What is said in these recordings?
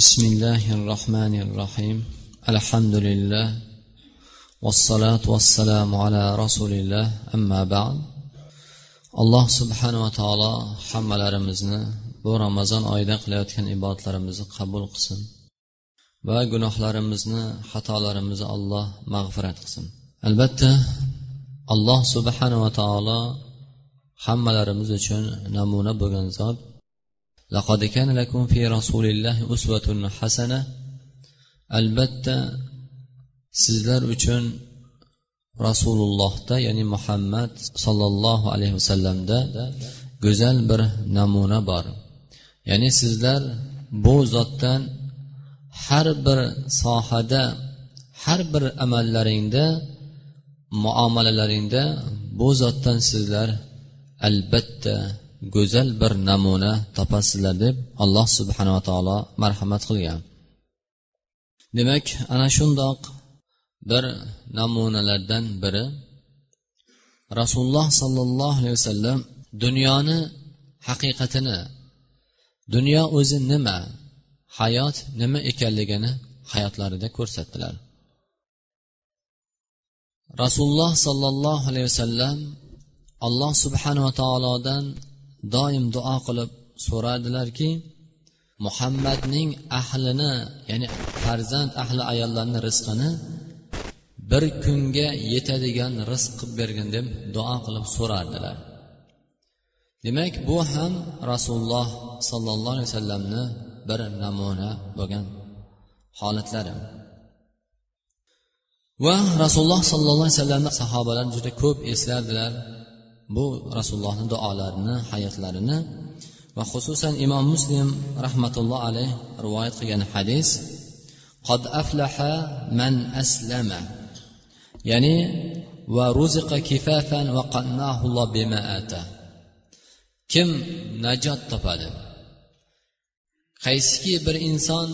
بسم الله الرحمن الرحيم الحمد لله والصلاة والسلام على رسول الله أما بعد alloh subhanava taolo hammalarimizni bu ramazon oyida qilayotgan ibodatlarimizni qabul qilsin va gunohlarimizni xatolarimizni alloh mag'firat qilsin albatta alloh subhanava taolo hammalarimiz uchun namuna bo'lgan zot لقد كان لكم في رسول الله أسوة حسنة albatta sizlar uchun rasulullohda ya'ni muhammad sollallohu alayhi vasallamda go'zal bir namuna bor ya'ni sizlar bu zotdan har bir sohada har bir amallaringda muomalalaringda bu zotdan sizlar albatta go'zal bir namuna topasizlar deb alloh subhanava taolo marhamat qilgan. Demak ana shundoq bir namunalardan biri rasululloh sollallohu alayhi vasallam dunyoni haqiqatini dunyo o'zi nima hayot nima ekanligini hayotlarida ko'rsatdilar. Rasululloh sollallohu alayhi vasallam alloh subhanava taolodan doim duo qilib so'radilarki muhammadning ahlini ya'ni farzand ahli ayollarni rizqini bir kunga yetadigan rizq qilib bergin deb duo qilib so'rardilar. Demak bu ham rasululloh sollallohu alayhi vasallamni bir namuna bo'lgan holatlari va rasululloh sollallohu alayhi vasallamni sahobalar juda ko'p eslardilar. Bu rasulullohni duolarini hayotlarini va xususan imom muslim rahmatulloh alayh rivoyat qilgan hadis qad aflaha man aslama ya'ni va ruziqa kifafan va qannahulloh bima ata kim najot topadi? Qaysiki bir inson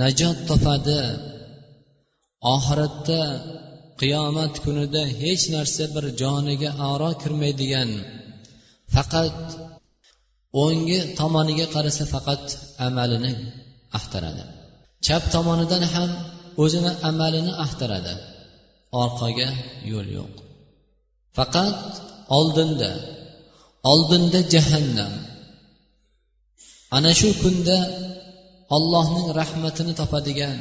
najot topadi? Oxiratda qiyomat kunida hech narsa bir joniga aro kirmaydigan. Faqat o'ngi tomoniga qarasa faqat amalini axtaradi. Chap tomonidan ham o'zini amalini axtaradi. Orqaga yo'l yo'q. Faqat oldinda oldinda jahannam. Ana shu kunda allohning rahmatini topadigan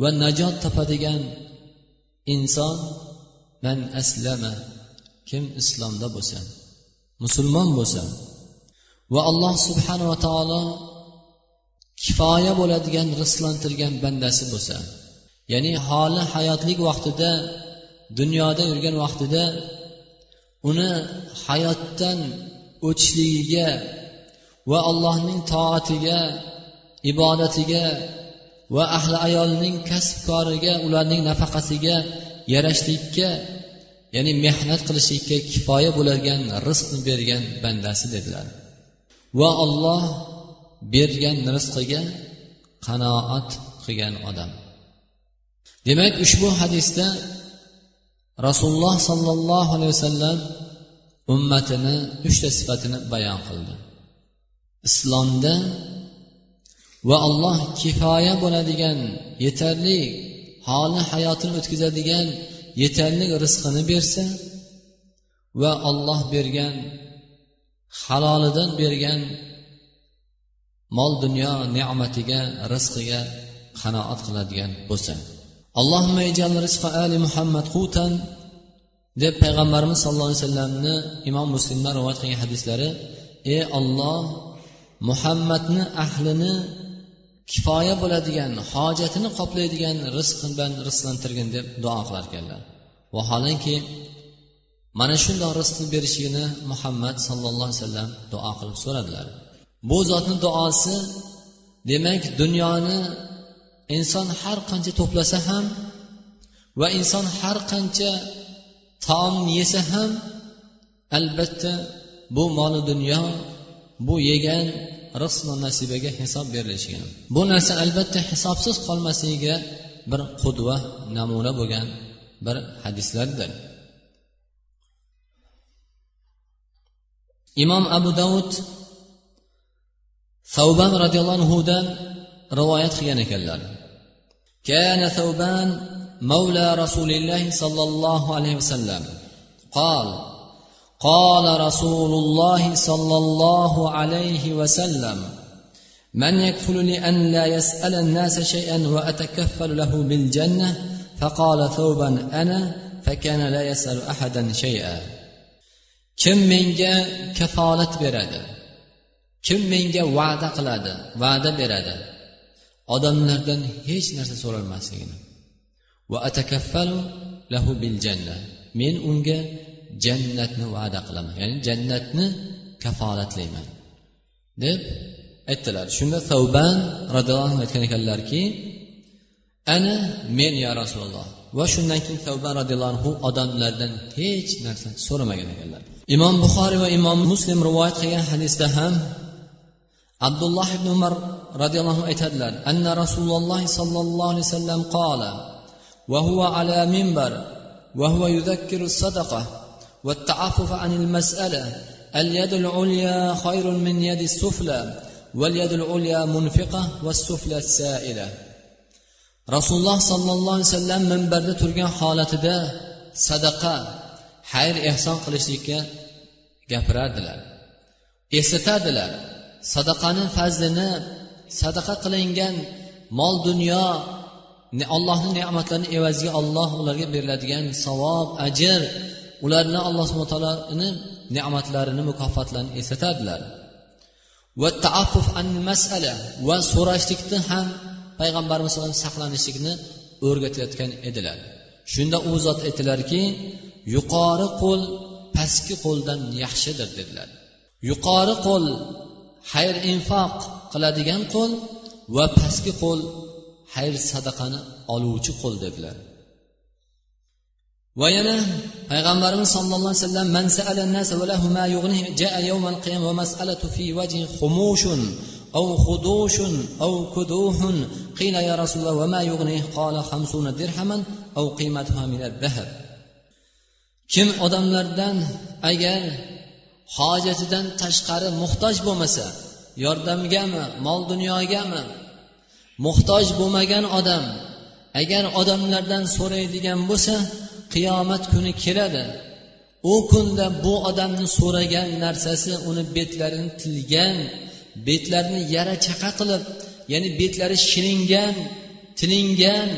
va najot topadigan inson man aslama kim islomda bo'lsa musulmon bo'lsa va alloh subhanava taolo kifoya bo'ladigan rizqlantirgan bandasi bo'lsa ya'ni holi hayotlik vaqtida dunyoda yurgan vaqtida uni hayotdan o'tishligiga va allohning toatiga ibodatiga va ahli ayolning kasbkoriga ularning nafaqasiga yarashlikka ya'ni mehnat qilishlikka kifoya bo'ladigan rizqni bergan bandasi dedilar. Va olloh bergan rizqiga qanoat qilgan odam. Demak ushbu hadisda rasululloh sollallohu alayhi vasallam ummatini uchta sifatini bayon qildi. Islomda va alloh kifoya bo'ladigan yetarli holi hayotini o'tkazadigan yetarli rizqini bersa va olloh bergan halolidan bergan mol dunyo ne'matiga rizqiga qanoat qiladigan bo'lsa. Allohimma ijal rizqa ali muhammad qutan deb payg'ambarimiz sallallohu alayhi vasallamni imom muslimdan rivoyat qilgan hadislari ey olloh muhammadni ahlini kifoya bo'ladigan hojatini qoplaydigan rizq bilan rizqlantirgin deb duo qilar ekanlar. Vaholanki mana shundoq rizqni berishligini muhammad sallallohu alayhi vasallam duo qilib so'radilar. Bu zotni duosi demak dunyoni inson har qancha to'plasa ham va inson har qancha taom yesa ham albatta bu moli dunyo bu yegan rizq nasibaga hisob berilishigan bu narsa albatta hisobsiz qolmasligiga bir qudva namuna bo'lgan bir hadislardir imom abu davud savban roziyallohu anhudan rivoyat qilgan ekanlar كان ثوبان مولى رسول الله صلى الله عليه وسلم قال قال رسول الله صلى الله عليه وسلم من يكفل لي أن لا يسأل الناس شيئا وأتكفل له بالجنة فقال ثوبا أنا فكان لا يسأل أحدا شيئا kim menga kafolat beradi kim menga va'da qiladi va'da beradi odamlardan hech narsa so'ralmasligini va atakaffalu lahu bil janna men unga jannatni va'da qilaman ya'ni jannatni kafolatlayman deb aytdilar shunda savban roziyallohu anhu aytgan ekanlarki ana men ya rasululloh va shundan keyin savban roziyallohu anhu odamlardan hech narsa so'ramagan ekanlar imom buxoriy va imom muslim rivoyat qilgan hadisda ham abdulloh ibn umar roziyallohu anhu aytadilar anna rasululloh sollallohu alayhi vasallam qola وهو على منبر وهو يذكر الصدقة والتعفف عن المسألة اليد العليا خير من يد السفلى واليد العليا منفقة والسفلى سائلة rasululloh sollallohu alayhi vasallam minbarda turgan holatida sadaqa xayr ehson qilishlikka gapirardilar eslatadilar sadaqani fazlini sadaqa qilingan mol dunyo allohni ne'matlarini evaziga olloh ularga beriladigan savob ajr ularni alloh subhana taoloni ne'matlarini mukofotlarini eslatadilar. Va taaffuf an masala va so'rashlikni ham payg'ambarimiz alayhi saqlanishlikni o'rgatayotgan edilar. Shunda u zot aytdilarki yuqori qo'l pastki qo'ldan yaxshidir dedilar. Yuqori qo'l xayr infoq qiladigan qo'l va pastki qo'l xayr sadaqani oluvchi qo'l dedilar. va yana payg'ambarimiz sollallohu alayhi vasallam man sa'ala nasa va lahu yughnihi ja'a yawmal qiyamah va mas'alatu fi wajhi khumushun aw khudushun aw kuduhun. Qila ya rasululloh va ma yughnihi? Qala 50 dirhaman aw qiymatuha min ad-dhahab kim odamlardan agar hojatidan tashqari muhtoj bo'lmasa yordamgami mol dunyogami muhtoj bo'lmagan odam agar odamlardan so'raydigan bo'lsa qiyomat kuni keladi. U kunda bu odamni so'ragan narsasi uni betlarini tilgan betlarini yara chaqa qilib ya'ni betlari shilingan tilingan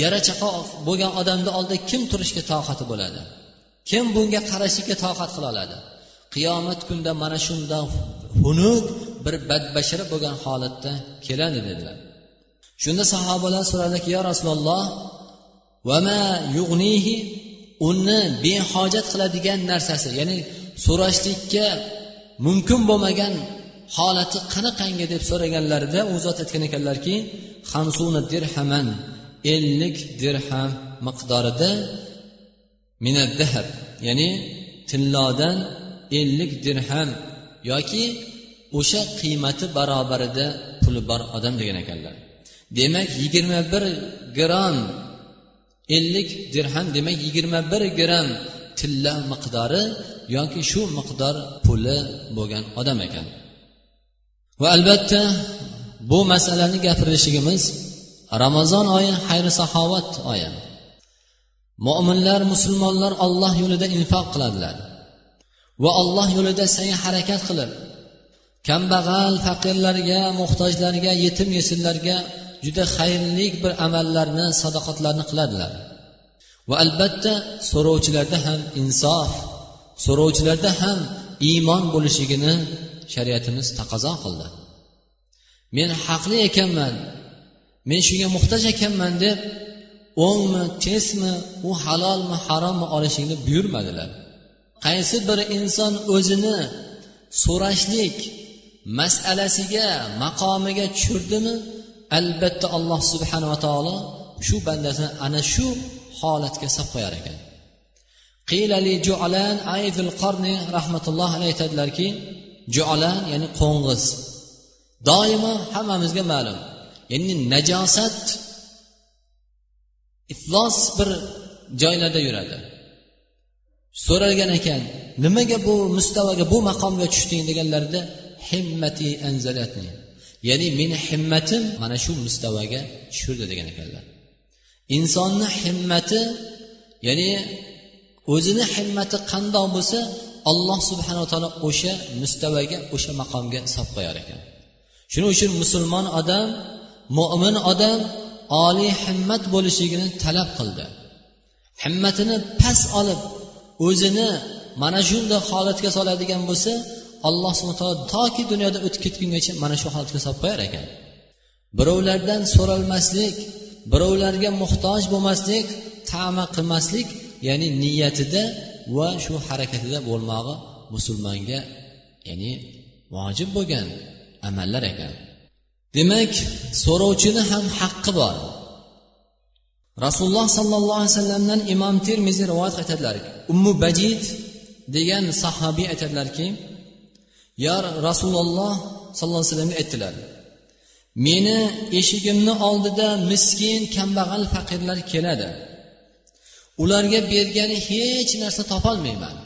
yara chaqa bo'lgan odamni oldida kim turishga toqati bo'ladi? Kim bunga qarashlikka toqat qila oladi? Qiyomat kunida mana shundoq xunuk bir badbashara bo'lgan holatda keladi dedilar. Shunda sahobalar so'radiki yo rasululloh vama yug'nihi uni behojat qiladigan narsasi ya'ni so'rashlikka mumkin bo'lmagan holati qanaqangi deb so'raganlarida u zot aytgan ekanlarki hamsuna dirhaman ellik dirham miqdorida minaddahab ya'ni tillodan ellik dirham yoki o'sha qiymati barobarida puli bor odam degan ekanlar. Demak yigirma bir gramm ellik dirham demak yigirma bir gramm tilla miqdori yoki shu miqdor puli bo'lgan odam ekan. Va albatta bu masalani gapirishligimiz ramazon oyi xayri saxovat oyi. Mo'minlar musulmonlar olloh yo'lida infoq qiladilar va olloh yo'lida sa'y harakat qilib kambag'al faqirlarga muhtojlarga yetim yesirlarga juda xayrli bir amallarni sadoqatlarni qiladilar. Va albatta so'rovchilarda ham insof so'rovchilarda ham iymon bo'lishligini shariatimiz taqozo qildi. Men haqli ekanman men shunga muhtoj ekanman deb o'ngmi tezmi u halolmi harommi olishingni buyurmadilar. Qaysi bir inson o'zini so'rashlik masalasiga maqomiga tushirdimi albatta alloh subhanava taolo shu bandasini ana shu holatga solib qo'yar ekan. Qilali jualan ayfil qarni rahmatulloh alayhi aytadilarki jualan ya'ni qo'ng'iz. Doimo hammamizga ma'lum. Ya'ni najosat iflos bir joylarda yuradi. So'ralgan ekan nimaga bu mustavaga bu maqomga tushding deganlarida himmati anzalatni ya'ni meni himmatim mana shu mustavaga tushirdi degan ekanlar. Insonni himmati ya'ni o'zini himmati qandoq bo'lsa alloh subhanava taolo o'sha mustavaga o'sha maqomga solib qo'yar ekan. Shuning uchun musulmon odam mo'min odam oliy himmat bo'lishligini talab qildi. Himmatini past olib o'zini mana shunday holatga soladigan bo'lsa alloh subhana taolo toki dunyoda o'tib ketgungacha mana shu holatga solib qo'yar ekan. Birovlardan so'ralmaslik birovlarga muhtoj bo'lmaslik tama qilmaslik ya'ni niyatida va shu harakatida bo'lmog'i musulmonga ya'ni vojib bo'lgan amallar ekan. Demak so'rovchini ham haqqi bor. Rasululloh sollallohu alayhi vasallamdan imom termiziy rivoyat aytadilar ummu bajid degan sahobiy aytadilarki yo rasululloh sollallohu alayhi vasallamga aytdilar meni eshigimni oldida miskin kambag'al faqirlar keladi. Ularga bergani hech narsa topolmayman.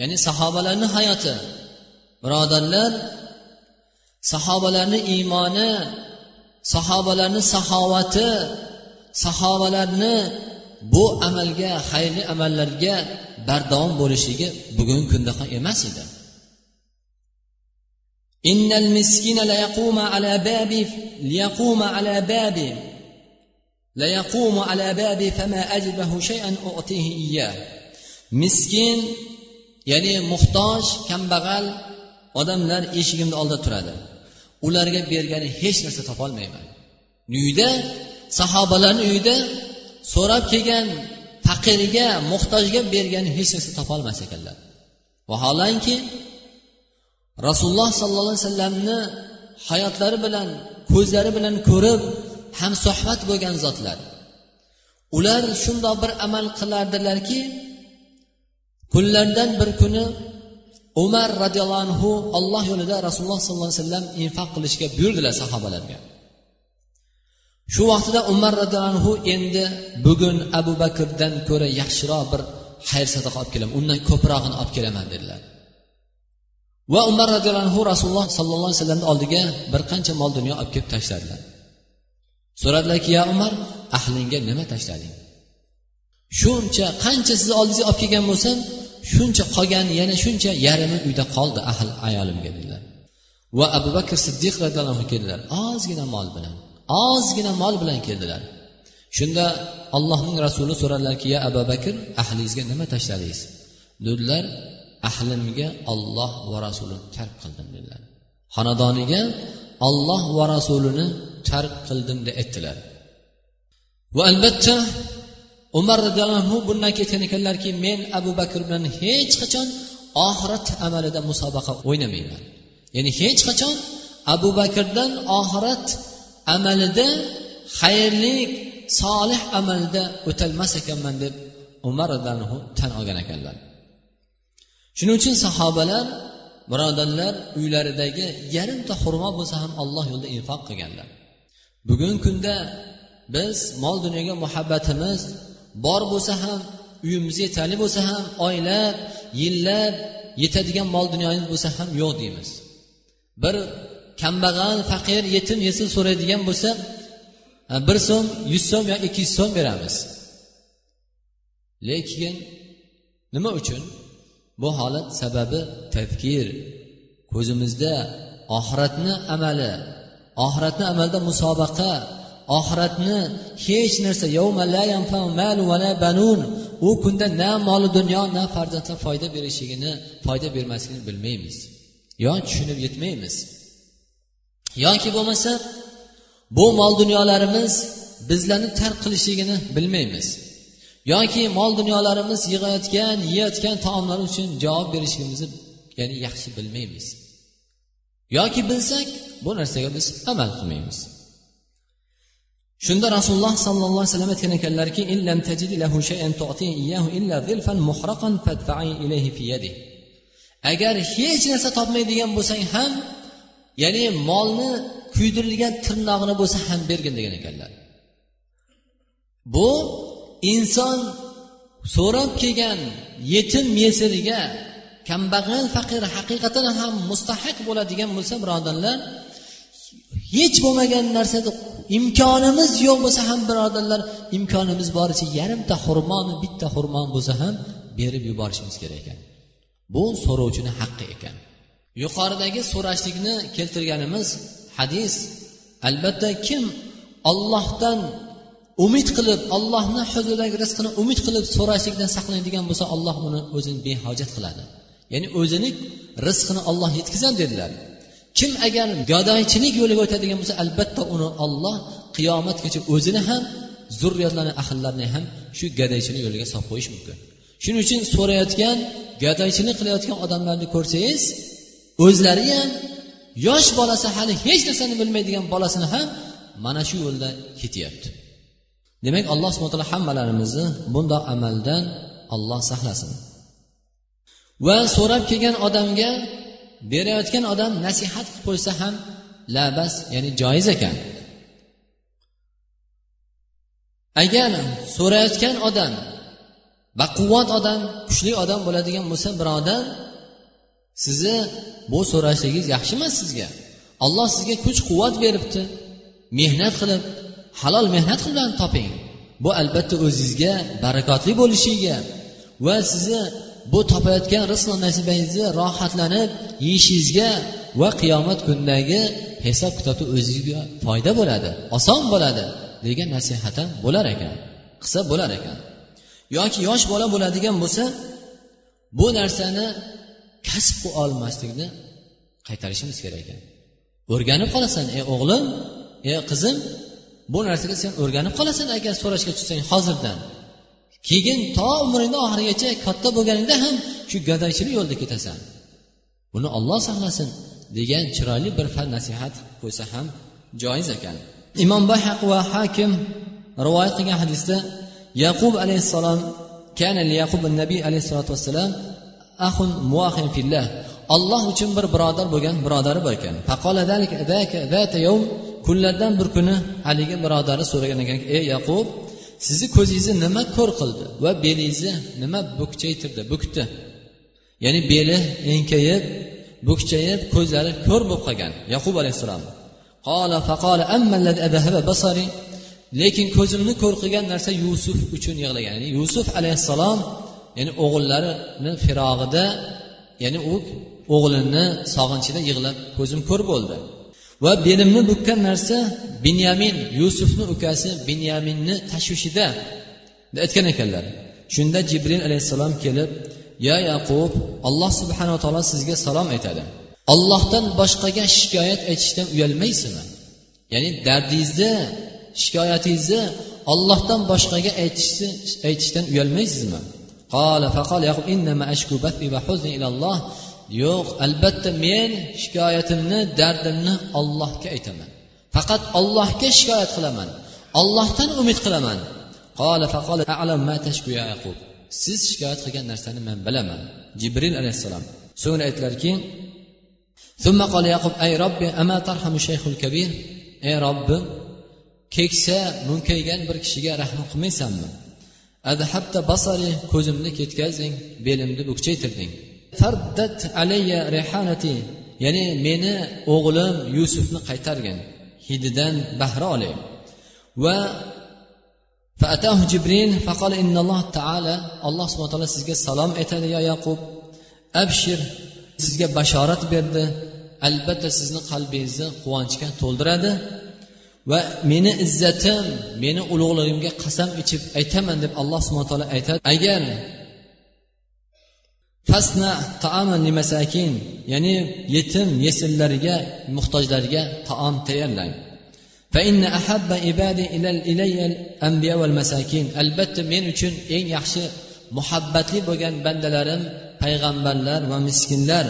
Ya'ni sahobalarni hayoti. Birodarlar sahobalarni iymoni sahobalarni saxovati sahobalarni bu amalga xayrli amallarga bardavom bo'lishligi bugungi kunda ham emas edi. إن المسكين ليقوم على بابي ليقوم على بابي ليقوم على بابي فما أجبه شيئا أعطيه إياه miskin ya'ni muhtoj kambag'al odamlar eshigimni oldida turadi ularga bergani hech narsa topolmayman uyda sahobalarni uyida so'rab kelgan faqirga muhtojga bergani hech narsa topolmas ekanlar vaholanki rasululloh sollallohu alayhi vasallamni hayotlari bilan ko'zlari bilan ko'rib hamsohbat bo'lgan zotlar. Ular shundoq bir amal qilardilarki kunlardan bir kuni umar roziyallohu anhu alloh yo'lida rasululloh sollallohu alayhi vasallam infoq qilishga buyurdilar sahobalarga. Shu vaqtida umar roziyallohu anhu endi bugun abu bakrdan ko'ra yaxshiroq bir xayr sadaqa olib kelaman undan ko'prog'ini olib kelaman dedilar. Va umar roziyallohu anhu rasululloh sollallohu alayhi vasallamni oldiga bir qancha mol dunyo olib kelib tashladilar. So'radilarki ya umar ahlingga nima tashlading shuncha qancha sizni oldingizga olib kelgan bo'lsam shuncha qolgan yana shuncha yarimi uyda qoldi ahl ayolimga dedilar. Va abu bakr siddiq roziyallohu anhu keldilar. Ozgina mol bilan ozgina mol bilan keldilar. Shunda allohning rasuli so'radilarki ya abu bakr ahlingizga nima tashladingiz dedilar. Ahlimga olloh va rasulini tark qildim dedilar. Xonadoniga olloh va rasulini tark qildim deb aytdilar. Va albatta umar roziyallohu anhu bundan ketgan ekanlarki men abu bakr bilan hech qachon oxirat amalida musobaqa o'ynamayman. Ya'ni hech qachon abu bakrdan oxirat amalida xayrli solih amalda o'talmas ekanman deb umar roziyallohu anhu tan olgan ekanlar. Shuning uchun sahobalar birodarlar uylaridagi yarimta xurmo bo'lsa ham alloh yo'lida infoq qilganlar. Bugungi kunda biz mol dunyoga muhabbatimiz bor bo'lsa ham uyimiz yetarli bo'lsa ham oylab yillab yetadigan mol dunyomiz bo'lsa ham yo'q deymiz. Bir kambag'al faqir yetim yesir so'raydigan bo'lsa e, bir so'm yuz so'm yo ikki yuz so'm beramiz. Lekin nima uchun? Bu holat sababi tadkir ko'zimizda oxiratni amali oxiratni amalda musobaqa oxiratni hech narsa u kunda na moli dunyo na farzandlar foyda berishligini foyda bermasligini bilmaymiz. Yo tushunib yetmaymiz. Yoki bo'lmasa bu mol dunyolarimiz bizlarni tark qilishligini bilmaymiz. Yoki mol dunyolarimiz yig'ayotgan yeyayotgan taomlar uchun javob berishligimizni ya'ni yaxshi bilmaymiz. Yoki bilsak bu narsaga biz amal qilmaymiz. Shunda rasululloh sollallohu alayhi vasallam aytgan ekanlarki agar hech narsa topmaydigan bo'lsang ham ya'ni molni kuydirilgan tirnog'ini bo'lsa ham bergin degan ekanlar. Bu inson so'rab kelgan yetim yesiriga kambag'al faqir haqiqatan ham mustahiq bo'ladigan bo'lsa birodarlar hech bo'lmagan narsada imkonimiz yo'q bo'lsa ham birodarlar imkonimiz boricha yarimta xurmoni bitta xurmon bo'lsa ham berib yuborishimiz kerak ekan. Bu so'rovchini haqqi ekan. Yuqoridagi so'rashlikni keltirganimiz hadis albatta kim ollohdan umid qilib allohni huzuridagi rizqini umid qilib so'rashlikdan saqlanadigan bo'lsa olloh uni o'zini behojat qiladi. Ya'ni o'zini rizqini olloh yetkazadi dedilar. Kim agar gadoychilik yo'liga o'tadigan bo'lsa albatta uni olloh qiyomatgacha o'zini ham zurriyatlarini ahllarini ham shu gadoychilik yo'liga solib qo'yish mumkin. Shuning uchun so'rayotgan gadoychilik qilayotgan odamlarni ko'rsangiz o'zlari ham yosh bolasi hali hech narsani bilmaydigan bolasini ham mana shu yo'lda ketyapti. Demak alloh subhana taolo hammalarimizni bundoq amaldan olloh saqlasin. Va so'rab kelgan odamga berayotgan odam nasihat qilib qo'ysa ham labas ya'ni joiz ekan. Agar so'rayotgan odam baquvvat odam kuchli odam bo'ladigan bo'lsa birodar sizni bu so'rashligingiz yaxshi emas sizga. Olloh sizga kuch quvvat beribdi mehnat qilib halol mehnat qilib toping. Bu albatta o'zingizga barakotli bo'lishiga va sizni bu topayotgan rizq nasibangizni rohatlanib yeyishingizga va qiyomat kunidagi hisob kitobda o'zingizga foyda bo'ladi oson bo'ladi degan nasihat ham bo'lar ekan qilsa bo'lar ekan. Yoki yosh bola bo'ladigan bo'lsa bu narsani kasb qilib olmaslikni qaytarishimiz kerak ekan. O'rganib qolasan ey o'g'lim ey qizim bu narsaga sen o'rganib qolasan agar so'rashga tushsang hozirdan. Keyin to umringni oxirigacha katta bo'lganingda ham shu gadoychilik yo'lida ketasan. Buni olloh saqlasin degan chiroyli bir fan nasihat qo'ysa ham joiz ekan. Imom bayhaq va hakim rivoyat qilgan hadisda yaqub alayhissalom kana yaqub nabiy alayhissalotu vassalam ahun muahin fillah. Alloh uchun bir birodar bo'lgan birodari bor ekan. Kunlardan bir kuni haligi birodari so'ragan ekan ey yaqub sizni ko'zingizni nima ko'r qildi va belingizni nima bukchaytirdi bukdi. Ya'ni beli enkayib bukchayib ko'zlari ko'r bo'lib qolgan. Yaqub alayhissalom. Lekin ko'zimni ko'r qilgan narsa yusuf uchun yig'lagan. Ya'ni yusuf alayhissalom ya'ni o'g'illarini firog'ida ya'ni u o'g'lini sog'inchida yig'lab ko'zim ko'r bo'ldi. Va belimni bukkan narsa binyamin yusufni ukasi binyaminni tashvishida. Aytgan ekanlar. Shunda jibril alayhissalom kelib ya yaqub alloh subhanava taolo sizga salom aytadi. Ollohdan boshqaga shikoyat aytishdan uyalmaysizmi? Ya'ni dardingizni shikoyatingizni ollohdan boshqaga aytishdan uyalmaysizmi? Qola faqol yaqub innama ashku bathi va huzni ilalloh yo'q albatta men shikoyatimni dardimni ollohga aytaman. Faqat ollohga shikoyat qilaman. Ollohdan umid qilaman. Siz shikoyat qilgan narsani man bilaman. Jibril alayhissalom. So'ngra aytdilarki ey robbi, keksa munkaygan bir kishiga rahm qilmaysanmi? Adhabta basari ko'zimni ketkazding belimni bukchaytirding. fardat alayya rihanati ya'ni meni o'g'lim yusufni qaytargin hididan bahra olay va فأتاه جبريل فقال إن الله تعالى الله سبحانه وتعالى sizga salom aytadi yo yaqub abshir sizga bashorat berdi albatta sizni qalbingizni quvonchga to'ldiradi va meni izzatim meni ulug'ligimga qasam ichib aytaman deb alloh subhana taolo aytadi agar fasna taaman masakin ya'ni yetim yesirlarga muhtojlarga taom tayyorlang. Albatta men uchun eng yaxshi muhabbatli bo'lgan bandalarim payg'ambarlar va miskinlar.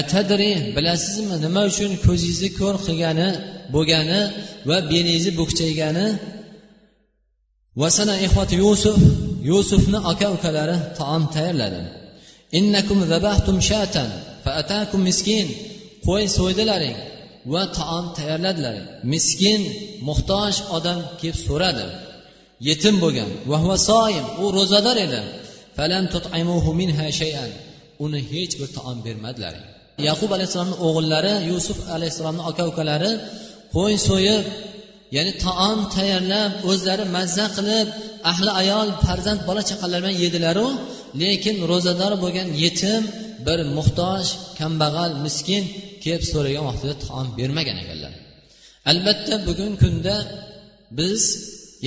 Atadri bilasizmi nima uchun ko'zingizni ko'r qilgani bo'lgani va belingizni bukchaygani vasana ihvati yusuf yusufni aka ukalari taom tayyorladi. Innakum zabahtum shatan faatakum miskin. Qo'y so'ydilaring va taom tayyorladilar miskin muhtoj odam kelib so'radi. Yetim bo'lgan u ro'zador edi. Uni hech bir taom bermadilar yaqub alayhissalomni o'g'illari yusuf alayhissalomni aka ukalari qo'y so'yib ya'ni taom tayyorlab o'zlari mazza qilib ahli ayol farzand bola chaqalar bilan yedilaru. Lekin ro'zador bo'lgan yetim bir muhtoj kambag'al miskin kelib so'ragan vaqtida taom bermagan ekanlar. Albatta bugungi kunda biz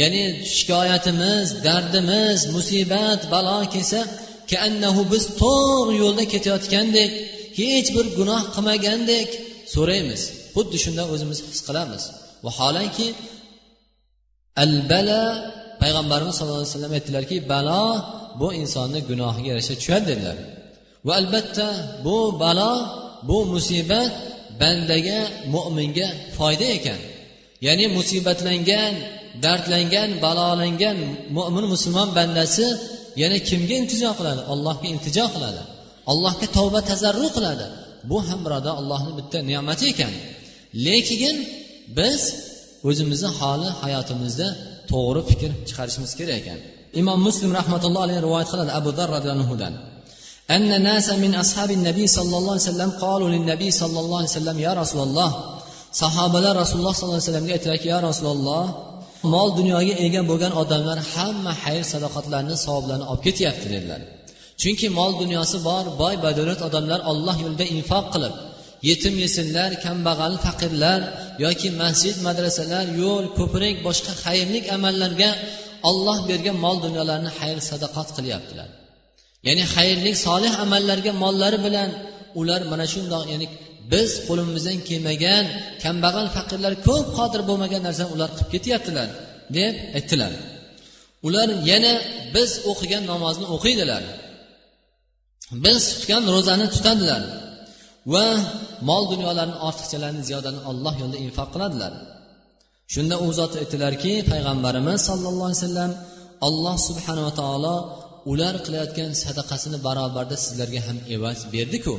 ya'ni shikoyatimiz dardimiz musibat balo kelsa kaannahu biz to'g'ri yo'lda ketayotgandek hech bir gunoh qilmagandek so'raymiz. Xuddi shunda o'zimiz his qilamiz. Vaholanki al bala payg'ambarimiz sallallohu alayhi vasallam aytdilarki balo bu insonni gunohiga yarasha tushadi dedilar va albatta bu balo bu musibat bandaga mo'minga foyda ekan. Ya'ni musibatlangan dardlangan balolangan mo'min musulmon bandasi yana kimga iltijo qiladi? Allohga iltijo qiladi. Allohga tavba tazarru qiladi. Bu ham birodar allohni bitta ne'mati ekan. Lekin biz o'zimizni holi hayotimizda to'g'ri fikr chiqarishimiz kerak ekan. imom muslim rahmatulloh alayhi rivoyat qiladi abu dar roziyallohu anhudan أن ناسا من أصحاب النبي صلى الله عليه وسلم قالوا للنبي صلى الله عليه وسلم يا رسول الله sahobalar rasululloh sollallohu alayhi vasallamga aytdilarki yo rasululloh mol dunyoga ega bo'lgan odamlar hamma xayr sadoqatlarni savoblarni olib ketyapti dedilar chunki mol dunyosi bor boy badavlat odamlar olloh yo'lida infoq qilib yetim yesinlar kambag'al faqirlar yoki masjid madrasalar yo'l ko'prik boshqa xayrlik amallarga olloh bergan mol dunyolarni xayr sadaqat qilyaptilar. Ya'ni xayrli solih amallarga mollari bilan ular mana shundoq ya'ni biz qo'limizdan kelmagan kambag'al faqirlar ko'p qodir bo'lmagan narsani ular qilib ketyaptilar deb aytdilar. Ular yana biz o'qigan namozni o'qiydilar. Biz tutgan ro'zani tutadilar va mol dunyolarni ortiqchalarini ziyodani olloh yo'lida infoq qiladilar. Shunda u zot aytdilarki payg'ambarimiz sollallohu alayhi vasallam alloh subhanava taolo ular qilayotgan sadaqasini barobarda sizlarga ham evaz berdiku.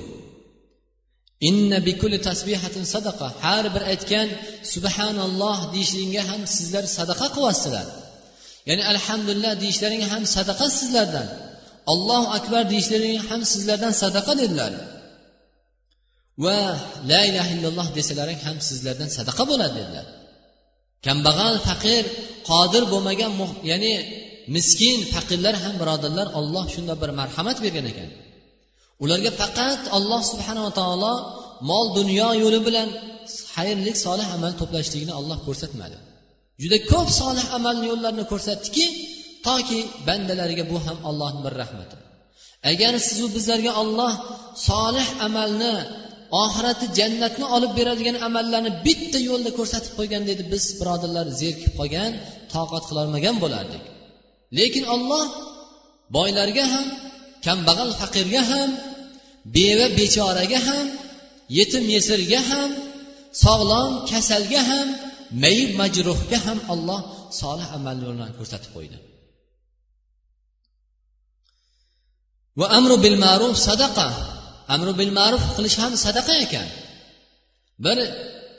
Inna bikulli tasbihatin sadaqa. Har bir aytgan subhanalloh deyishlingga ham sizlar sadaqa qilyapsizlar ya'ni alhamdulillah deyishlaring ham sadaqa sizlardan. Allohu akbar deyishlaring ham sizlardan sadaqa dedilar. Va la ilaha illalloh desalaring ham sizlardan sadaqa bo'ladi dedilar. Kambag'al faqir qodir bo'lmagan ya'ni miskin faqirlar ham birodarlar olloh shunday bir marhamat bergan ekan. Ularga faqat alloh subhanava taolo mol dunyo yo'li bilan xayrlik solih amal to'plashligini olloh ko'rsatmadi. Juda ko'p solih amal yo'llarini ko'rsatdiki toki bandalariga bu ham allohni bir rahmati. Agar sizu bizlarga olloh solih amalni oxirati jannatni olib beradigan amallarni bitta yo'lda ko'rsatib qo'ygan dedi. Biz birodarlar zerikib qolgan toqat qilolmagan bo'lardik. Lekin olloh boylarga ham kambag'al faqirga ham beva bechoraga ham yetim yesirga ham sog'lom kasalga ham mayib majruhga ham olloh solih amal yo'lini ko'rsatib qo'ydi. Va amru bil ma'ruf sadaqa. Amri bil ma'ruf qilish ham sadaqa ekan. Bir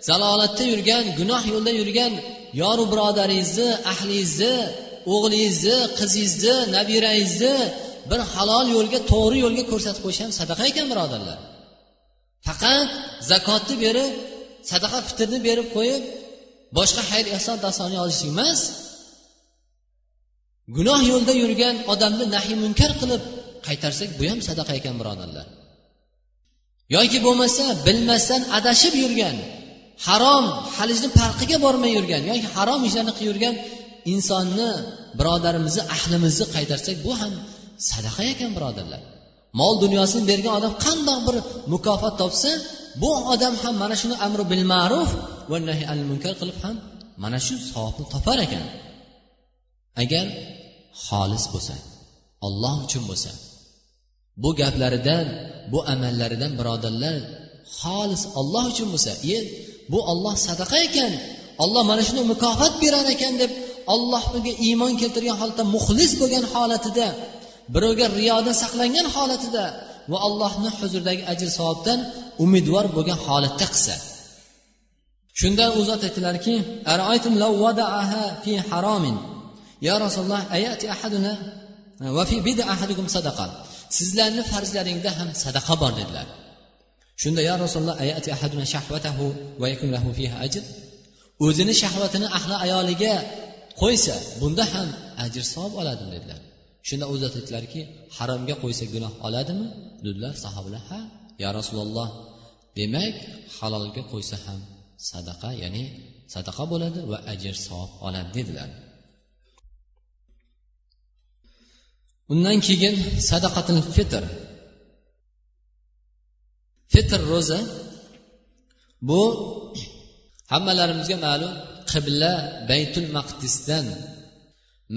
zalolatda yurgan gunoh yo'lda yurgan yoru birodaringizni ahlingizni o'g'lingizni qizingizni nabirangizni bir halol yo'lga to'g'ri yo'lga ko'rsatib qo'yish ham sadaqa ekan birodarlar. Faqat zakotni berib sadaqa fitrni berib qo'yib boshqa xayr ehson dastoni yozishlik emas. Gunoh yo'lda yurgan odamni nahiy munkar qilib qaytarsak bu ham sadaqa ekan birodarlar. Yoki bo'lmasa bilmasdan adashib yurgan harom halijni farqiga bormay yurgan yoki harom ishlarni qilib yurgan insonni birodarimizni ahlimizni qaytarsak bu ham sadaqa ekan birodarlar. Mol dunyosini bergan odam qandoq bir mukofot topsa bu odam ham mana shuni amri bil ma'ruf va nahi al munkar qilib ham mana shu savobni topar ekan. Agar xolis bo'lsa olloh uchun bo'lsa bu gaplaridan bu amallaridan birodarlar xolis olloh uchun bo'lsa e bu olloh sadaqa ekan olloh mana shuni mukofot berar ekan deb ollohga iymon keltirgan holatda muxlis bo'lgan holatida birovga riyodan saqlangan holatida va allohni huzuridagi ajr savobdan umidvor bo'lgan holatda qilsa. Shunda u zot aytdilarki ya rasululloh ayati ahaduna va fi bida ahadukum sadaqa? Sizlarni farzlaringda ham sadaqa bor dedilar. Shunda ya rasululloh ayati ahaduna shahvatahu va yakun lahu fiha ajr? O'zini shahvatini ahli ayoliga qo'ysa bunda ham ajr savob oladimi dedilar. Shunda o'zi aytdilarki haromga qo'ysa gunoh oladimi? Dedilar sahobalar ha ya rasululloh demak halolga qo'ysa ham sadaqa ya'ni sadaqa bo'ladi va ajr savob oladi dedilar. Undan keyin sadaqatil fitr. Fitr ro'za. Bu hammalarimizga ma'lum qibla baytul maqdisdan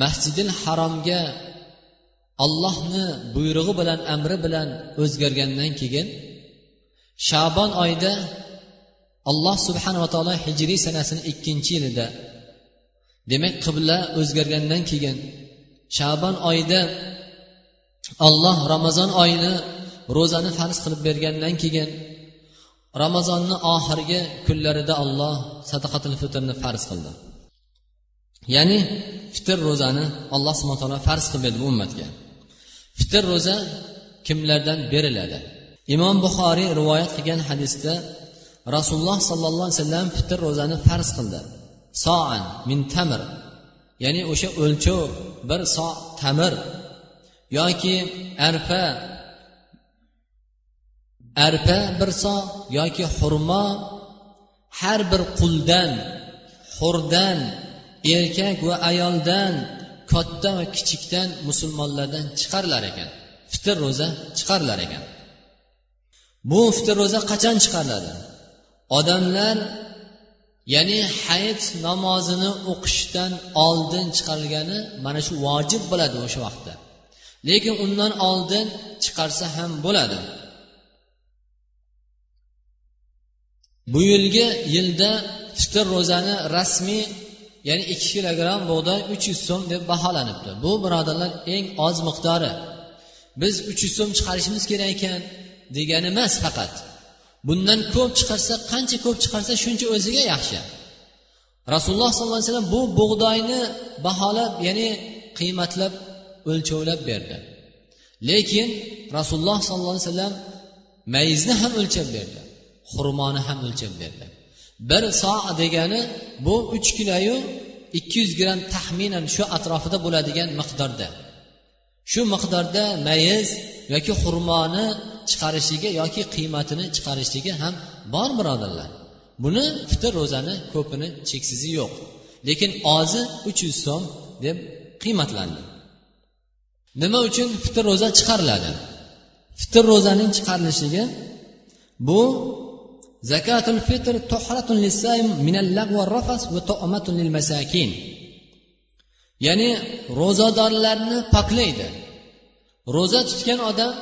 masjidil haromga allohni buyrug'i bilan amri bilan o'zgargandan keyin shabon oyida alloh subhanava taolo hijriy sanasini ikkinchi yilida demak qibla o'zgargandan keyin shabon oyida olloh ramazon oyini ro'zani farz qilib bergandan keyin ramazonni oxirgi kunlarida olloh sadaqatul fitrni farz qildi. Ya'ni fitr ro'zani alloh subhana taolo farz qilib berdi bu ummatga. Fitr ro'za kimlardan beriladi? Imom buxoriy rivoyat qilgan hadisda rasululloh sollallohu alayhi vasallam fitr ro'zani farz qildi. Soan min tamir ya'ni o'sha o'lchov bir so tamir yoki arpa arpa bir so yoki xurmo har bir quldan xurdan erkak va ayoldan katta va kichikdan musulmonlardan chiqarilar ekan. Fitr ro'za chiqarilar ekan. Bu fitr ro'za qachon chiqariladi? Odamlar ya'ni hayit namozini o'qishdan oldin chiqarilgani mana shu vojib bo'ladi o'sha vaqtda. Lekin undan oldin chiqarsa ham bo'ladi. Bu yilgi yilda fitr ro'zani rasmiy ya'ni ikki kilogramm bug'doy uch yuz so'm deb baholanibdi. Bu birodarlar eng oz miqdori. Biz uch yuz so'm chiqarishimiz kerak ekan degani emas faqat. Bundan ko'p chiqarsa qancha ko'p chiqarsa shuncha o'ziga yaxshi. Rasululloh sollallohu alayhi vasallam bu bug'doyni baholab ya'ni qiymatlab o'lchovlab berdi. Lekin rasululloh sollallohu alayhi vasallam mayizni ham o'lchab berdi xurmoni ham o'lchab berdi. Bir so degani bu uch kiloyu ikki yuz gramm taxminan shu atrofida bo'ladigan miqdorda. Shu miqdorda mayiz yoki xurmoni chiqarishligi yoki qiymatini chiqarishligi ham bor birodarlar. Buni fitr ro'zani ko'pini cheksizi yo'q. Lekin ozi uch yuz so'm deb qiymatlandi. Nima uchun fitr ro'za chiqariladi? Fitr ro'zaning chiqarilishligi bu zakatul fitr tuhratun lisaim minal lagwa rafas va tu'matun lil masakin. Ya'ni ro'zadorlarni poklaydi. Ro'za tutgan odam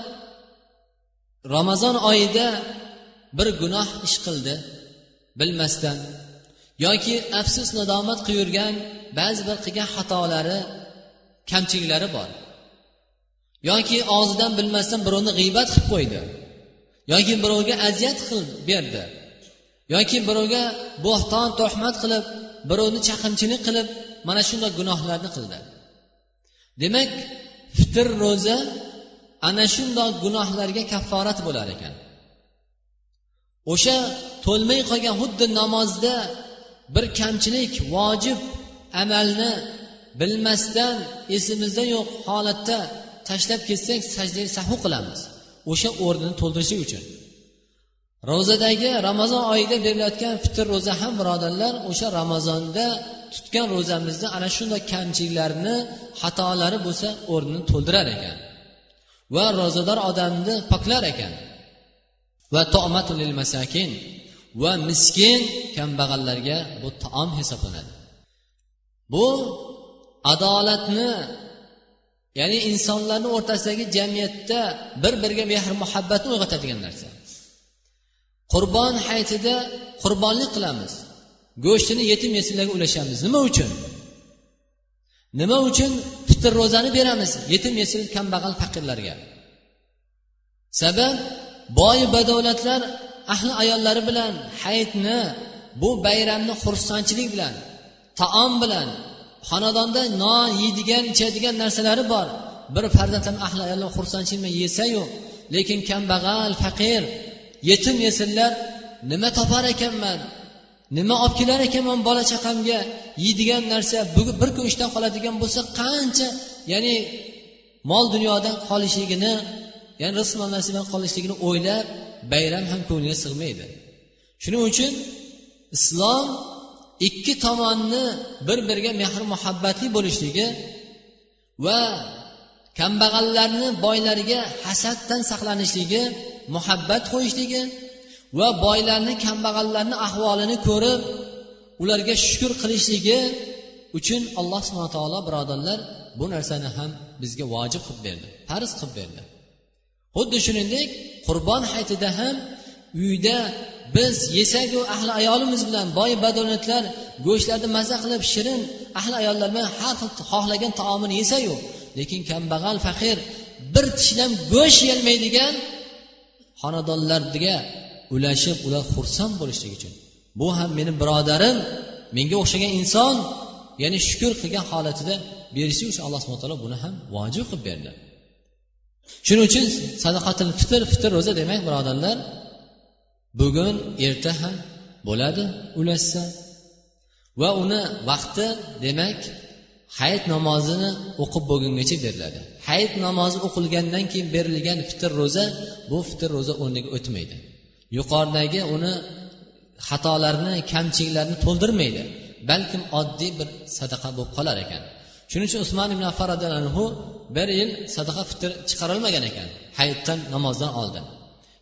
ramazon oyida bir gunoh ish qildi. Bilmasdan yoki afsus nadomat qilib yurgan ba'zi bir qilgan xatolari kamchiliklari bor. Yoki og'zidan bilmasdan birovni g'iybat qilib qo'ydi. Yoki birovga aziyat qilib berdi. Yoki birovga bo'xton tuhmat qilib birovni chaqimchilik qilib mana shunday gunohlarni qildi. Demak fitr ro'za ana shundoq gunohlarga kafforat bo'lar ekan. O'sha to'lmay qolgan xuddi namozda bir kamchilik vojib amalni bilmasdan esimizda yo'q holatda tashlab ketsak sajda sahu qilamiz. O'sha o'rnini to'ldirishi uchun. Ro'zadagi ramazon oyida berilayotgan fitr ro'za ham birodarlar o'sha ramazonda tutgan ro'zamizni ana shunday kamchiliklarni xatolari bo'lsa o'rnini to'ldirar ekan. Va ro'zador odamni poklar ekan. Va tomatul masakin va miskin kambag'allarga bu taom hisoblanadi. Bu adolatni ya'ni insonlarni o'rtasidagi jamiyatda bir biriga mehr muhabbatni uyg'otadigan narsa. Qurbon hayitida qurbonlik qilamiz. Go'shtini yetim yetimlarga ulashamiz. Nima uchun? Nima uchun bitta ro'zani beramiz. Yetim yesil kambag'al faqirlarga. Sabab boy badavlatlar ahli ayollari bilan hayitni bu bayramni xursandchilik bilan taom bilan xonadonda non yeydigan ichadigan narsalari bor. Bir farzand ham ahli ayollar xursandchilik bilan yesayu lekin kambag'al faqir yetim yesinlar nima topar ekanman? Nima olib kelar ekanman bola chaqamga? Yeydigan narsa bugun bir kun ishdan qoladigan bo'lsa qancha ya'ni mol dunyodan qolishligini ya'ni rizq nasibidan qolishligini o'ylab bayram ham ko'ngliga sig'maydi. Shuning uchun islom ikki tomonni bir biriga mehr muhabbatli bo'lishligi va kambag'allarni boylarga hasaddan saqlanishligi muhabbat qo'yishligi va boylarni kambag'allarni ahvolini ko'rib ularga shukur qilishligi uchun alloh subhana taolo birodarlar bu narsani ham bizga vojib qilib berdi farz qilib berdi. Xuddi shuningdek qurbon hayitida ham uyda biz yesaku ahli ayolimiz bilan boy badavlatlar go'shtlarni maza qilib shirin ahli ayollar bilan har xil xohlagan taomini yesayu lekin kambag'al faqir bir tishlam go'sht yeyolmaydigan xonadonlarga ulashib ular xursand bo'lishligi uchun. Bu ham meni birodarim menga o'xshagan inson ya'ni shukur qilgan holatida berishi uchun alloh subhana taolo buni ham vojib qilib berdi. Shuning uchun sadaqatil fitr fitr ro'za demak birodarlar bugun erta ham bo'ladi ulashsa va uni vaqti demak hayit namozini o'qib bo'lgungacha beriladi. Hayit namozi o'qilgandan keyin berilgan fitr ro'za bu fitr ro'za o'rniga o'tmaydi. Yuqoridagi uni xatolarni kamchiliklarni to'ldirmaydi balkim oddiy bir sadaqa bo'lib qolar ekan. Shuning uchun usmon ibn affar roziyallohu anhu bir yil sadaqa fitr chiqarilmagan ekan hayitdan namozdan oldin.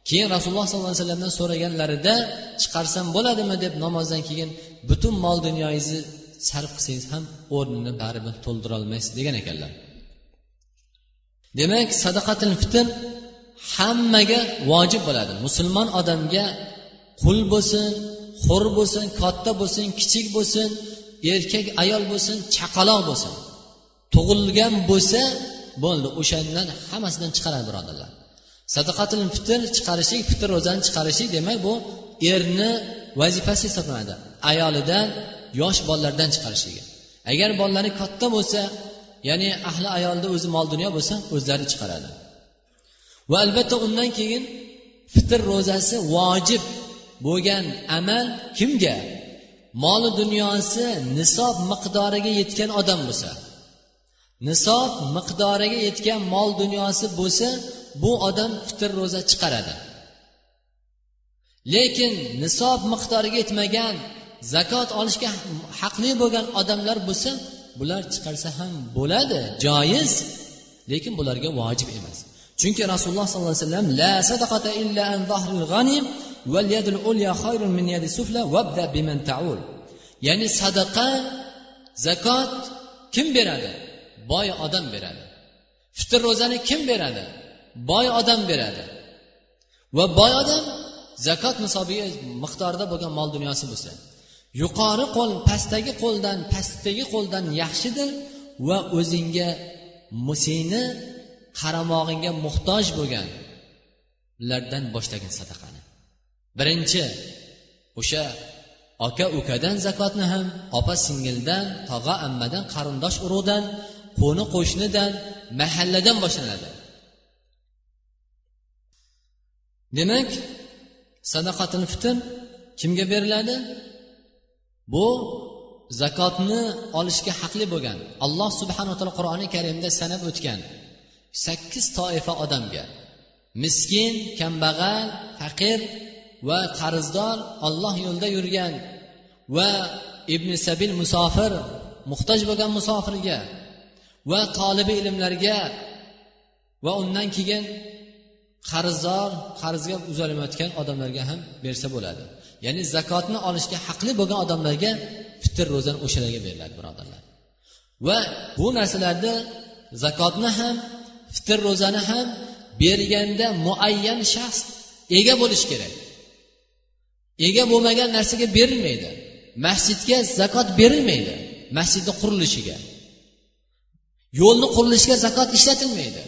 Keyin rasululloh sollallohu alayhi vasallamdan so'raganlarida chiqarsam bo'ladimi? deb namozdan keyin butun mol dunyoyingizni sarf qilsangiz ham o'rnini baribir to'ldirolmaysiz degan ekanlar. Demak sadaqatil fitr hammaga vojib bo'ladi. Musulmon odamga qul bo'lsin hur bo'lsin katta bo'lsin kichik bo'lsin erkak ayol bo'lsin chaqaloq bo'lsin. Tug'ilgan bo'lsa bo'ldi. O'shandan hammasidan chiqaradi birodarlar. Sadaqatil fitr chiqarishlik fitr ro'zani chiqarishlik demak bu erni vazifasi hisoblanadi. Ayolidan yosh bolalardan chiqarishligi agar bolalari katta bo'lsa ya'ni ahli ayolda o'zi mol dunyo bo'lsa o'zlari chiqaradi. Va albatta undan keyin fitr ro'zasi vojib bo'lgan amal kimga? Moli dunyosi nisob miqdoriga yetgan odam bo'lsa. Nisob miqdoriga yetgan mol dunyosi bo'lsa bu odam fitr ro'za chiqaradi. Lekin nisob miqdoriga yetmagan zakot olishga haqli bo'lgan odamlar bo'lsa bular chiqarsa ham bo'ladi joiz. Lekin bularga vojib emas. Chunki rasululloh sollallohu alayhi vasallam la sadaqata illa an zahril g'anim val yadul ulya khayrun min yadi sufla vabda biman ta'ul. Ya'ni sadaqa zakot kim beradi? Boy odam beradi. Fitr ro'zani kim beradi? Boy odam beradi. Va boy odam zakot nisobiga miqdorida bo'lgan mol dunyosi bo'lsa yuqori qo'l pastdagi qo'ldan pastdagi qo'ldan yaxshidir va o'zingga seni qaramog'ingga muhtoj bo'lgan. Ulardan boshlagin sadaqani. Birinchi o'sha aka ukadan zakotni ham opa singildan tog'a ammadan qarindosh urug'dan qo'ni qo'shnidan mahalladan boshlanadi. Demak sadaqatil fitr kimga beriladi? Bu zakotni olishga haqli bo'lgan alloh subhanaa taolo qur'oni karimda sanab o'tgan sakkiz toifa odamga. Miskin kambag'al faqir va qarzdor olloh yo'lida yurgan va ibn sabil musofir muhtoj bo'lgan musofirga va tolibi ilmlarga va undan keyin qarzdor qarzga uzalmayotgan odamlarga ham bersa bo'ladi. Ya'ni zakotni olishga haqli bo'lgan odamlarga fitr ro'zani o'shalarga beriladi birodarlar. Va bu narsalarni zakotni ham fitr ro'zani ham berganda muayyan shaxs ega bo'lishi kerak. Ega bo'lmagan narsaga berilmaydi. Masjidga zakot berilmaydi masjidni qurilishiga. Yo'lni qurilishiga zakot ishlatilmaydi.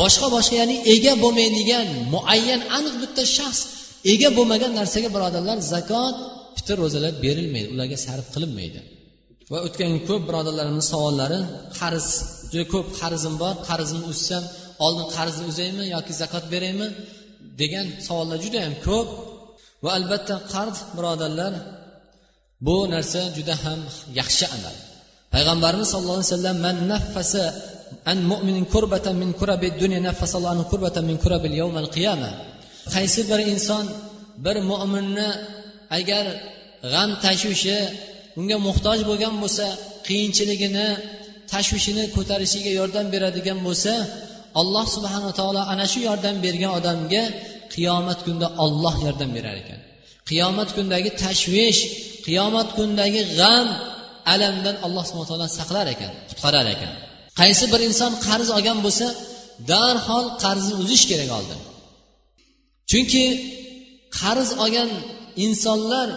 Boshqa boshqa ya'ni ega bo'lmaydigan muayyan aniq bitta shaxs ega bo'lmagan narsaga birodarlar zakot fitr ro'zalar berilmaydi. Ularga sarf qilinmaydi. Va o'tgan ko'p birodarlarimiz savollari qarz juda ko'p qarzim bor qarzimni uzsam oldin qarzni uzaymi yoki zakot beraymi degan savollar juda yam ko'p. Va albatta qarz birodarlar bu narsa juda ham yaxshi amal. Payg'ambarimiz sallallohu alayhi vasallam man naffasa an mu'minin kurbatan min kurabi dunya naffasallohu kurbatan min kurabil yawmal qiyama qaysi bir inson bir mo'minni agar g'am tashvishi unga muhtoj bo'lgan bo'lsa qiyinchiligini tashvishini ko'tarishiga yordam beradigan bo'lsa alloh subhanava taolo ana shu yordam bergan odamga qiyomat kunida olloh yordam berar ekan. Qiyomat kundagi tashvish qiyomat kundagi g'am alamdan alloh subhana taolo saqlar ekan qutqarar ekan. Qaysi bir inson qarz olgan bo'lsa darhol qarzni uzish kerak oldin chunki qarz olgan insonlar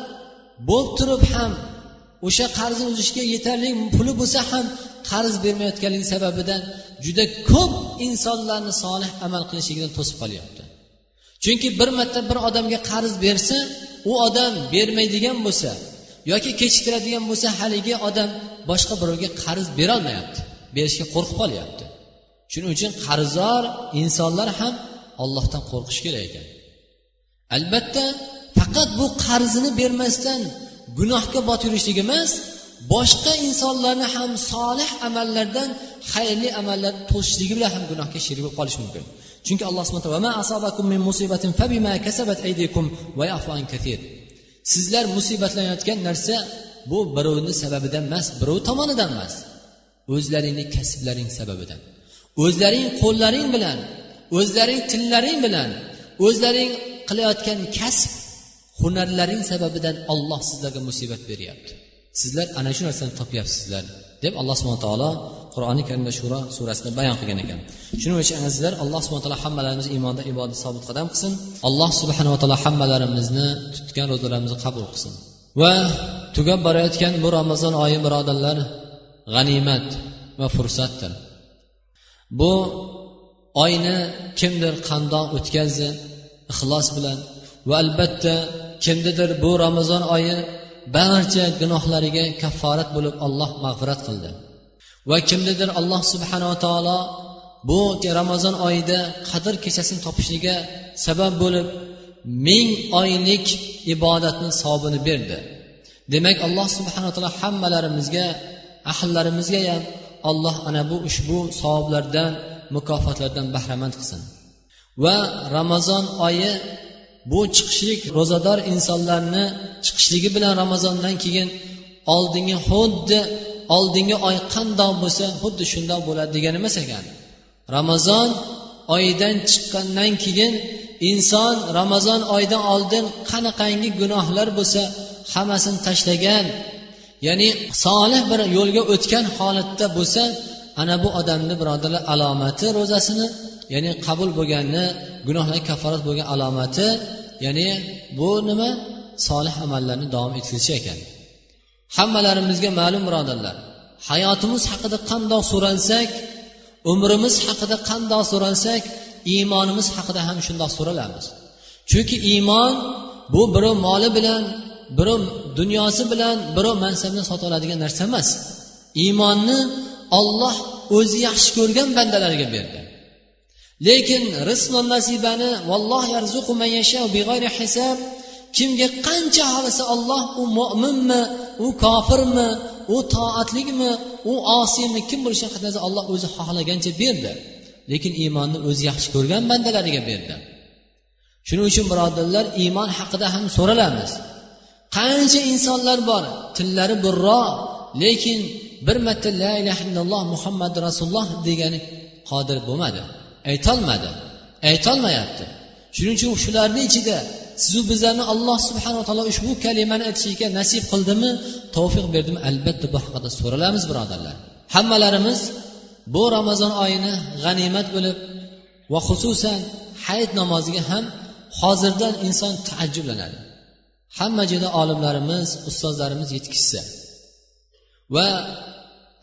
bo'lib turib ham o'sha qarzni uzishga yetarli puli bo'lsa ham qarz bermayotganligi sababidan juda ko'p insonlarni solih amal qilishligidan to'sib qolyapti. Chunki bir marta bir odamga qarz bersa u odam bermaydigan bo'lsa yoki kechiktiradigan bo'lsa haligi odam boshqa birovga qarz berolmayapti berishga qo'rqib qolyapti. Shuning uchun qarzdor insonlar ham ollohdan qo'rqish kerak ekan. Albatta faqat bu qarzini bermasdan gunohga botirishligimiz emas boshqa insonlarni ham solih amallardan xayrli amallar to'sishligi bilan ham gunohga sherik bo'lib qolishi mumkin. Chunki alloh sizlar musibatlanayotgan narsa bu birovni sababidan emas birov tomonidan emas. O'zlaringni kasblaring sababidan. O'zlaring qo'llaring bilan o'zlaring tillaring bilan o'zlaring qilayotgan kasb hunarlaring sababidan olloh sizlarga musibat beryapti. Sizlar ana shu narsani topyapsizlar deb alloh subhana taolo qur'oni karimda shuro surasida bayon qilgan ekan. Shuning uchun azizlar alloh subhana taolo hammalarimizni iymonda ibodat sobit qadam qilsin. Alloh subhanava taolo hammalarimizni tutgan ro'zalarimizni qabul qilsin. Va tugab borayotgan bu ramazon oyi birodarlar g'animat va fursatdir. Bu oyni kimdir qandoq o'tkazdi ixlos bilan va albatta kimnidir bu ramazon oyi barcha gunohlariga kafforat bo'lib alloh mag'firat qildi. Va kimnidir alloh subhanava taolo bu ramazon oyida qadr kechasini topishligiga sabab bo'lib ming oylik ibodatni savobini berdi. Demak alloh subhanaa taolo hammalarimizga ahllarimizga ham alloh ana bu ushbu savoblardan mukofotlardan bahramand qilsin. Va ramazon oyi bu chiqishlik ro'zador insonlarni chiqishligi bilan ramazondan keyin oldingi xuddi oldingi oy qandoq bo'lsa xuddi shundoq bo'ladi degani emas ekan. Ramazon oyidan chiqqandan keyin inson ramazon oyidan oldin qanaqangi gunohlar bo'lsa hammasini tashlagan ya'ni solih bir yo'lga o'tgan holatda bo'lsa ana bu odamni birodarlar alomati ro'zasini ya'ni qabul bo'lganini gunohlar kafforat bo'lgan alomati ya'ni bu nima? Solih amallarni davom etkilishi ekan. Hammalarimizga ma'lum birodarlar. Hayotimiz haqida qandoq so'ralsak umrimiz haqida qandoq so'ralsak iymonimiz haqida ham shundoq so'ralamiz chunki iymon bu birov moli bilan birov dunyosi bilan birov mansabini sota oladigan narsa emas. Iymonni olloh o'zi yaxshi ko'rgan bandalariga berdi. Lekin rizq nasibani valloh yarzuqu man big'ayri hisab kimga qancha xohlasa olloh u mo'minmi u kofirmi u toatlikmi u osiymi kim bo'lishini qatnasa olloh o'zi xohlagancha berdi. Lekin iymonni o'zi yaxshi ko'rgan bandalariga berdi. Shuning uchun birodarlar iymon haqida ham so'ralamiz. Qancha insonlar bor tillari burro lekin bir marta la ilaha illalloh muhammad rasululloh degani qodir bo'lmadi. Aytolmadi. Aytolmayapti. Shuning uchun shularni ichida sizu bizlarni alloh subhanava taolo ushbu kalimani aytishlikka nasib qildimi tavfiq berdimi albatta bu haqida so'ralamiz birodarlar. Hammalarimiz bu ramazon oyini g'animat bo'lib va xususan hayit namoziga ham hozirdan inson taajjublanadi. Hamma joyda olimlarimiz ustozlarimiz yetkazsa va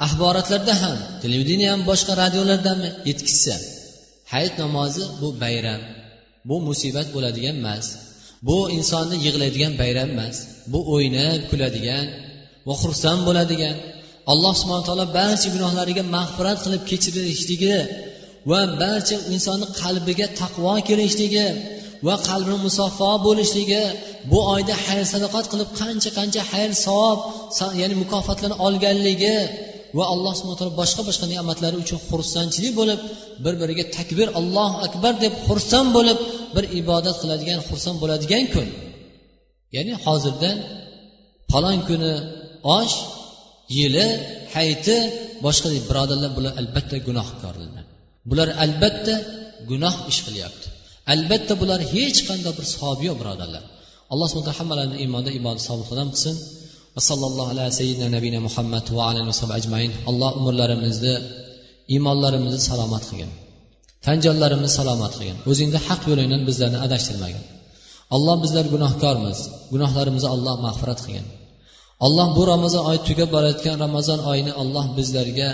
axborotlarda ham televideniya ham boshqa radiolardanmi yetkazsa hayit namozi bu bayram bu musibat bo'ladigan emas. Bu insonni yig'laydigan bayram emas. Bu o'ynab kuladigan va xursand bo'ladigan alloh subhana taolo barcha gunohlariga mag'firat qilib kechirishligi va barcha insonni qalbiga taqvo kelishligi va qalbini musaffo bo'lishligi bu oyda xayr sadoqat qilib qancha qancha xayr savob ya'ni mukofotlarni olganligi va alloh subhana taolo boshqa boshqa ne'matlari uchun xursandchilik bo'lib bir biriga takbir allohu akbar deb xursand bo'lib bir ibodat qiladigan xursand bo'ladigan kun. Ya'ni hozirdan falon kuni osh yili hayti boshqa birodarlar bular albatta gunohkorlar bular albatta gunoh ish qilyapti. Albatta bular hech qanday bir savobi yo'q birodarlar. Alloh subhana taolo hammalarini iymonda ibodat sobit qilsin. Sallallohu ala sayyidina muhammad va alayhi ajmain. Alloh umrlarimizni iymonlarimizni salomat qilgin. Tan jonlarimizni salomat qilgin. O'zingni haq yo'lingdan bizlarni adashtirmagin. Alloh bizlar gunohkormiz. Gunohlarimizni alloh mag'firat qilgin. Alloh bu ramazon oyi tugab borayotgan ramazon oyini alloh bizlarga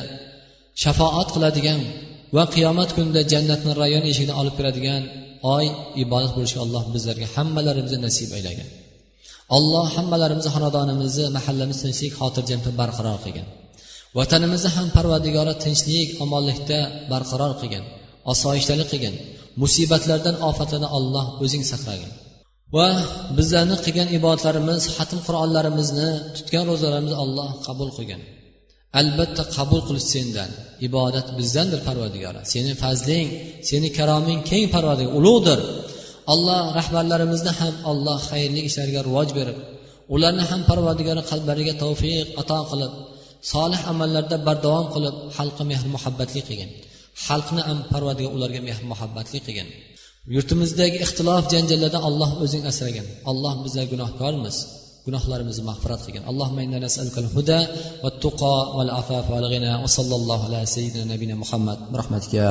shafoat qiladigan va qiyomat kunida jannatni rayon eshigidan olib kiradigan oy ibodat bo'lishiga alloh bizlarga hammalarimizni nasib aylagin alloh hammalarimizni xonadonimizni mahallamizni tinchlik xotirjam barqaror qilgin vatanimizni ham parvadigori tinchlik omonlikda barqaror qilgin osoyishtalik qilgin musibatlardan ofatlardan olloh o'zing saqlagin. Va bizlarni qilgan ibodatlarimiz xatm qur'onlarimizni tutgan ro'zalarimizni olloh qabul qilgin albatta qabul qilish sendan ibodat bizdandir parvadigora seni fazling seni karoming keng parvadigor ulug'dir. Alloh rahbarlarimizni ham alloh xayrli ishlarga rivoj berib ularni ham parvardigori qalblariga tavfiq ato qilib solih amallarda bardavom qilib xalqqa mehr muhabbatli qilgin. Xalqni ham parvardigor ularga mehr muhabbatli qilgin. Yurtimizdagi ixtilof janjallardan alloh o'zing asragin. Alloh bizlar gunohkormiz. Gunohlarimizni mag'firat qilgin. Allohumma inna nas'aluka al-huda va tuqo wal-afaf va g'ina va sallallohu ala sayyidina nabiyina muhammad. Bi rahmatika ya